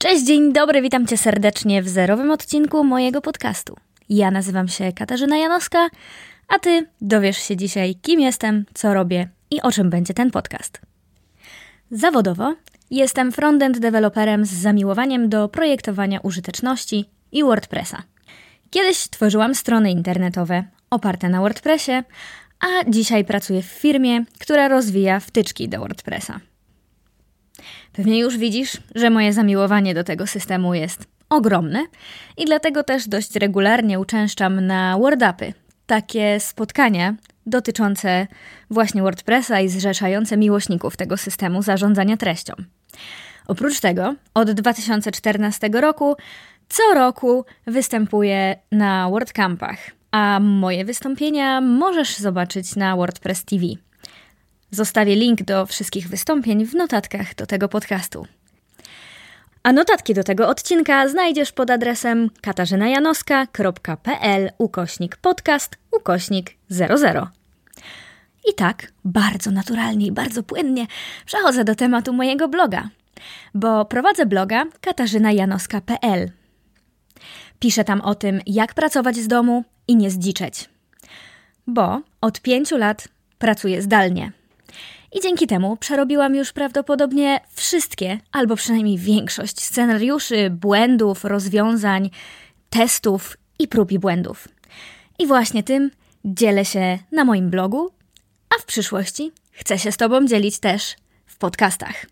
Cześć, dzień dobry, witam cię serdecznie w zerowym odcinku mojego podcastu. Ja nazywam się Katarzyna Janowska, a ty dowiesz się dzisiaj, kim jestem, co robię i o czym będzie ten podcast. Zawodowo jestem frontend deweloperem z zamiłowaniem do projektowania użyteczności i WordPressa. Kiedyś tworzyłam strony internetowe oparte na WordPressie, a dzisiaj pracuję w firmie, która rozwija wtyczki do WordPressa. Pewnie już widzisz, że moje zamiłowanie do tego systemu jest ogromne i dlatego też dość regularnie uczęszczam na WordUpy, takie spotkania dotyczące właśnie WordPressa i zrzeszające miłośników tego systemu zarządzania treścią. Oprócz tego, od 2014 roku co roku występuję na WordCampach, a moje wystąpienia możesz zobaczyć na WordPress TV. Zostawię link do wszystkich wystąpień w notatkach do tego podcastu. A notatki do tego odcinka znajdziesz pod adresem katarzynajanoska.pl ukośnik podcast ukośnik 00. I tak, bardzo naturalnie i bardzo płynnie przechodzę do tematu mojego bloga, bo prowadzę bloga katarzynajanoska.pl. Piszę tam o tym, jak pracować z domu i nie zdziczeć. Bo od pięciu lat pracuję zdalnie. I dzięki temu przerobiłam już prawdopodobnie wszystkie, albo przynajmniej większość scenariuszy, błędów, rozwiązań, testów i prób i błędów. I właśnie tym dzielę się na moim blogu, a w przyszłości chcę się z Tobą dzielić też w podcastach.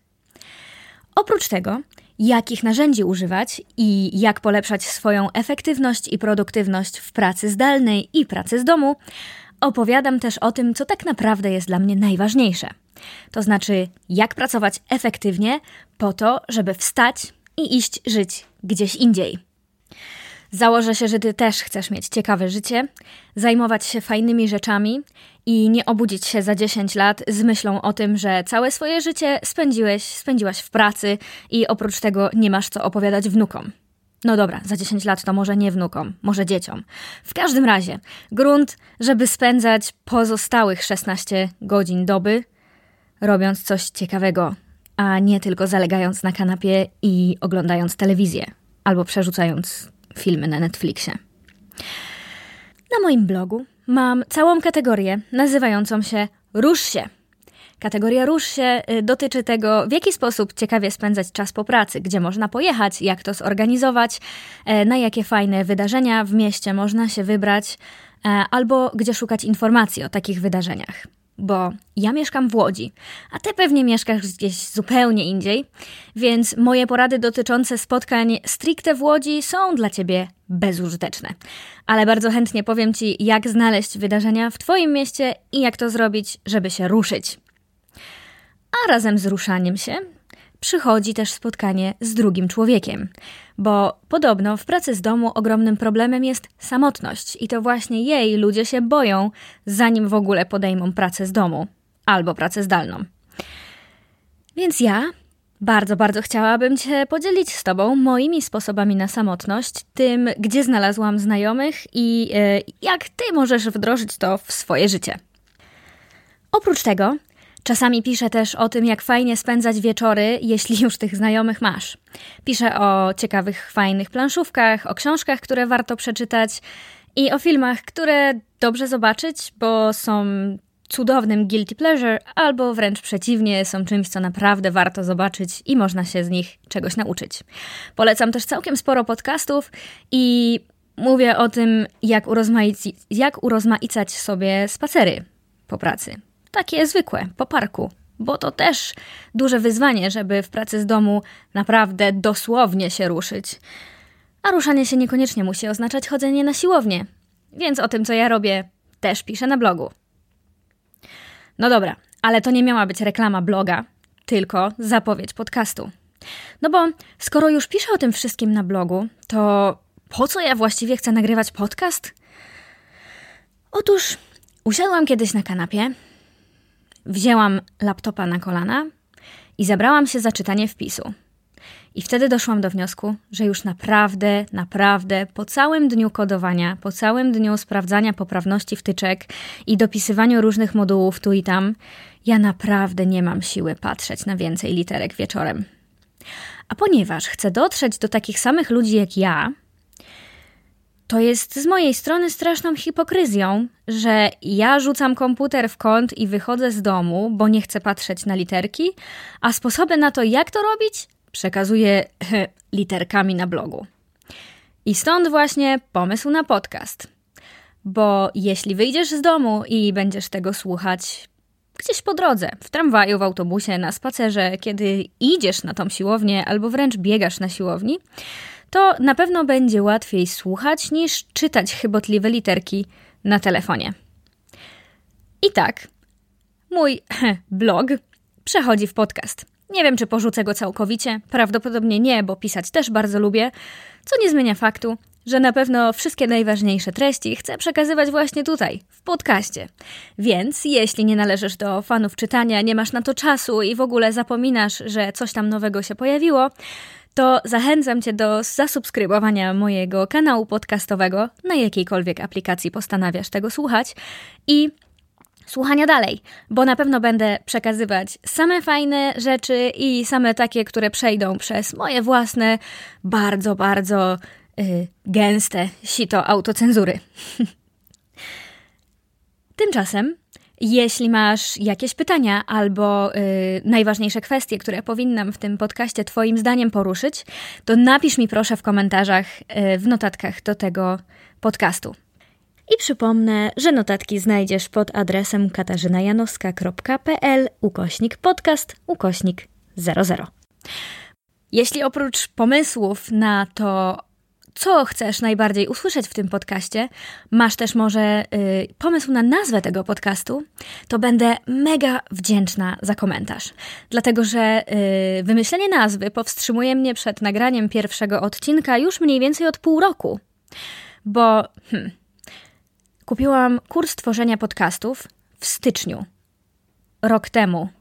Oprócz tego, jakich narzędzi używać i jak polepszać swoją efektywność i produktywność w pracy zdalnej i pracy z domu, opowiadam też o tym, co tak naprawdę jest dla mnie najważniejsze. To znaczy, jak pracować efektywnie po to, żeby wstać i iść żyć gdzieś indziej. Założę się, że ty też chcesz mieć ciekawe życie, zajmować się fajnymi rzeczami i nie obudzić się za 10 lat z myślą o tym, że całe swoje życie spędziłeś, spędziłaś w pracy i oprócz tego nie masz co opowiadać wnukom. No dobra, za 10 lat to może nie wnukom, może dzieciom. W każdym razie, grunt, żeby spędzać pozostałych 16 godzin doby robiąc coś ciekawego, a nie tylko zalegając na kanapie i oglądając telewizję albo przerzucając filmy na Netflixie. Na moim blogu mam całą kategorię nazywającą się Rusz się. Kategoria Rusz się y, dotyczy tego, w jaki sposób ciekawie spędzać czas po pracy, gdzie można pojechać, jak to zorganizować, e, na jakie fajne wydarzenia w mieście można się wybrać, e, albo gdzie szukać informacji o takich wydarzeniach bo ja mieszkam w Łodzi, a ty pewnie mieszkasz gdzieś zupełnie indziej, więc moje porady dotyczące spotkań stricte w Łodzi są dla ciebie bezużyteczne. Ale bardzo chętnie powiem ci, jak znaleźć wydarzenia w twoim mieście i jak to zrobić, żeby się ruszyć. A razem z ruszaniem się przychodzi też spotkanie z drugim człowiekiem, bo podobno w pracy z domu ogromnym problemem jest samotność i to właśnie jej ludzie się boją, zanim w ogóle podejmą pracę z domu albo pracę zdalną. Więc ja bardzo, bardzo chciałabym Cię podzielić z Tobą moimi sposobami na samotność, tym, gdzie znalazłam znajomych i yy, jak Ty możesz wdrożyć to w swoje życie. Oprócz tego, Czasami piszę też o tym, jak fajnie spędzać wieczory, jeśli już tych znajomych masz. Piszę o ciekawych, fajnych planszówkach, o książkach, które warto przeczytać i o filmach, które dobrze zobaczyć, bo są cudownym guilty pleasure, albo wręcz przeciwnie, są czymś, co naprawdę warto zobaczyć i można się z nich czegoś nauczyć. Polecam też całkiem sporo podcastów i mówię o tym, jak, urozmaici jak urozmaicać sobie spacery po pracy takie zwykłe, po parku. Bo to też duże wyzwanie, żeby w pracy z domu naprawdę dosłownie się ruszyć. A ruszanie się niekoniecznie musi oznaczać chodzenie na siłownię. Więc o tym, co ja robię, też piszę na blogu. No dobra, ale to nie miała być reklama bloga, tylko zapowiedź podcastu. No bo skoro już piszę o tym wszystkim na blogu, to po co ja właściwie chcę nagrywać podcast? Otóż usiadłam kiedyś na kanapie Wzięłam laptopa na kolana i zabrałam się za czytanie wpisu. I wtedy doszłam do wniosku, że już naprawdę, naprawdę po całym dniu kodowania, po całym dniu sprawdzania poprawności wtyczek i dopisywaniu różnych modułów tu i tam, ja naprawdę nie mam siły patrzeć na więcej literek wieczorem. A ponieważ chcę dotrzeć do takich samych ludzi jak ja, to jest z mojej strony straszną hipokryzją, że ja rzucam komputer w kąt i wychodzę z domu, bo nie chcę patrzeć na literki, a sposoby na to, jak to robić, przekazuję literkami na blogu. I stąd właśnie pomysł na podcast. Bo jeśli wyjdziesz z domu i będziesz tego słuchać gdzieś po drodze, w tramwaju, w autobusie, na spacerze, kiedy idziesz na tą siłownię albo wręcz biegasz na siłowni, to na pewno będzie łatwiej słuchać niż czytać chybotliwe literki na telefonie. I tak, mój blog przechodzi w podcast. Nie wiem, czy porzucę go całkowicie, prawdopodobnie nie, bo pisać też bardzo lubię, co nie zmienia faktu, że na pewno wszystkie najważniejsze treści chcę przekazywać właśnie tutaj, w podcaście. Więc jeśli nie należysz do fanów czytania, nie masz na to czasu i w ogóle zapominasz, że coś tam nowego się pojawiło, to zachęcam Cię do zasubskrybowania mojego kanału podcastowego, na jakiejkolwiek aplikacji postanawiasz tego słuchać i słuchania dalej, bo na pewno będę przekazywać same fajne rzeczy i same takie, które przejdą przez moje własne, bardzo, bardzo yy, gęste sito autocenzury. Tymczasem jeśli masz jakieś pytania albo y, najważniejsze kwestie, które powinnam w tym podcaście Twoim zdaniem poruszyć, to napisz mi proszę w komentarzach y, w notatkach do tego podcastu. I przypomnę, że notatki znajdziesz pod adresem katarzynajanowska.pl ukośnik podcast ukośnik 00. Jeśli oprócz pomysłów na to, co chcesz najbardziej usłyszeć w tym podcaście, masz też może y, pomysł na nazwę tego podcastu, to będę mega wdzięczna za komentarz. Dlatego, że y, wymyślenie nazwy powstrzymuje mnie przed nagraniem pierwszego odcinka już mniej więcej od pół roku. Bo hmm, kupiłam kurs tworzenia podcastów w styczniu, rok temu.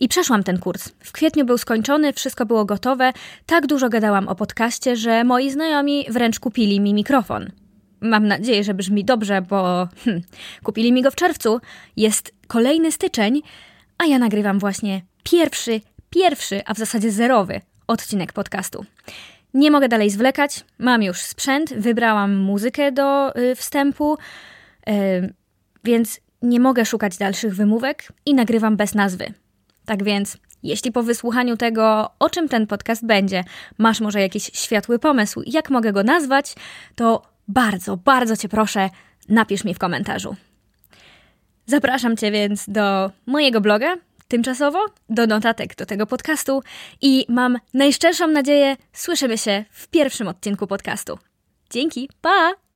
I przeszłam ten kurs. W kwietniu był skończony, wszystko było gotowe. Tak dużo gadałam o podcaście, że moi znajomi wręcz kupili mi mikrofon. Mam nadzieję, że brzmi dobrze, bo hm, kupili mi go w czerwcu. Jest kolejny styczeń, a ja nagrywam właśnie pierwszy, pierwszy, a w zasadzie zerowy odcinek podcastu. Nie mogę dalej zwlekać, mam już sprzęt, wybrałam muzykę do y, wstępu, y, więc nie mogę szukać dalszych wymówek i nagrywam bez nazwy. Tak więc, jeśli po wysłuchaniu tego, o czym ten podcast będzie, masz może jakiś światły pomysł, jak mogę go nazwać, to bardzo, bardzo Cię proszę, napisz mi w komentarzu. Zapraszam Cię więc do mojego bloga, tymczasowo, do notatek do tego podcastu i mam najszczerszą nadzieję, słyszymy się w pierwszym odcinku podcastu. Dzięki, pa!